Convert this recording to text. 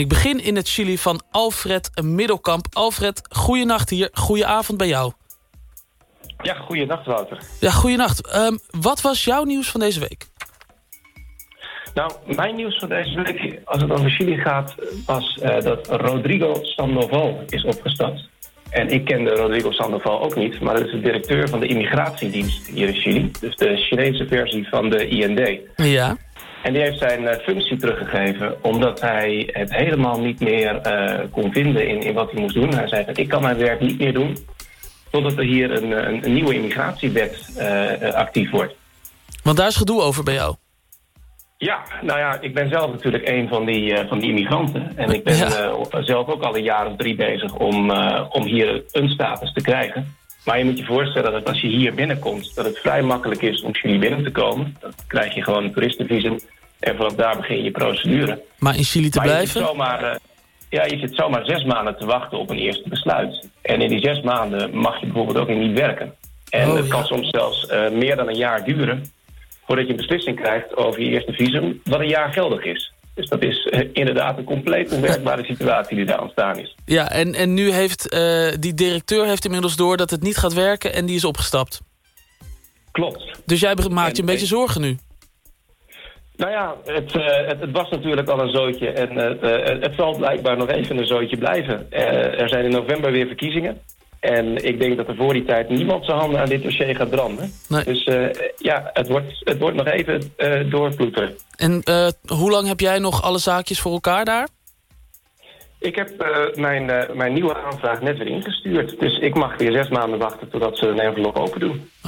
Ik begin in het Chili van Alfred Middelkamp. Alfred, goeienacht hier. Goedenavond bij jou. Ja, goeienacht Wouter. Ja, goeienacht. Um, wat was jouw nieuws van deze week? Nou, mijn nieuws van deze week, als het over Chili gaat... was uh, dat Rodrigo Sandoval is opgestapt. En ik kende Rodrigo Sandoval ook niet... maar dat is de directeur van de immigratiedienst hier in Chili. Dus de Chinese versie van de IND. Ja. En die heeft zijn uh, functie teruggegeven... omdat hij het helemaal niet meer uh, kon vinden in, in wat hij moest doen. Hij zei ik kan mijn werk niet meer doen... totdat er hier een, een, een nieuwe immigratiewet actief wordt. Want daar is gedoe over bij jou. Ja, nou ja, ik ben zelf natuurlijk een van die, uh, van die immigranten. En ik ben ja. zelf ook al een jaar of drie bezig om, om hier een status te krijgen. Maar je moet je voorstellen dat als je hier binnenkomt... dat het vrij makkelijk is om Chili binnen te komen. Dan krijg je gewoon een toeristenvisum. En vanaf daar begin je procedure. Maar in Chili te maar blijven? Je zit, zomaar, ja, je zit zomaar zes maanden te wachten op een eerste besluit. En in die zes maanden mag je bijvoorbeeld ook niet werken. En Oh, het kan ja. soms zelfs meer dan een jaar duren voordat je een beslissing krijgt over je eerste visum... wat een jaar geldig is. Dus dat is uh, inderdaad een compleet onwerkbare situatie die daar ontstaan is. Ja, en, en nu heeft uh, die directeur heeft inmiddels door dat het niet gaat werken... en die is opgestapt. Klopt. Dus jij maakt je een beetje zorgen nu? Nou ja, het, uh, het, het, was natuurlijk al een zootje en het zal blijkbaar nog even een zootje blijven. er zijn in november weer verkiezingen. En ik denk dat er voor die tijd niemand zijn handen aan dit dossier gaat branden. Nee. Dus uh, ja, het wordt, het wordt nog even uh, doorploeteren. En uh, hoe lang heb jij nog alle zaakjes voor elkaar daar? Ik heb mijn, mijn nieuwe aanvraag net weer ingestuurd. Dus ik mag weer zes maanden wachten totdat ze een envelop open doen.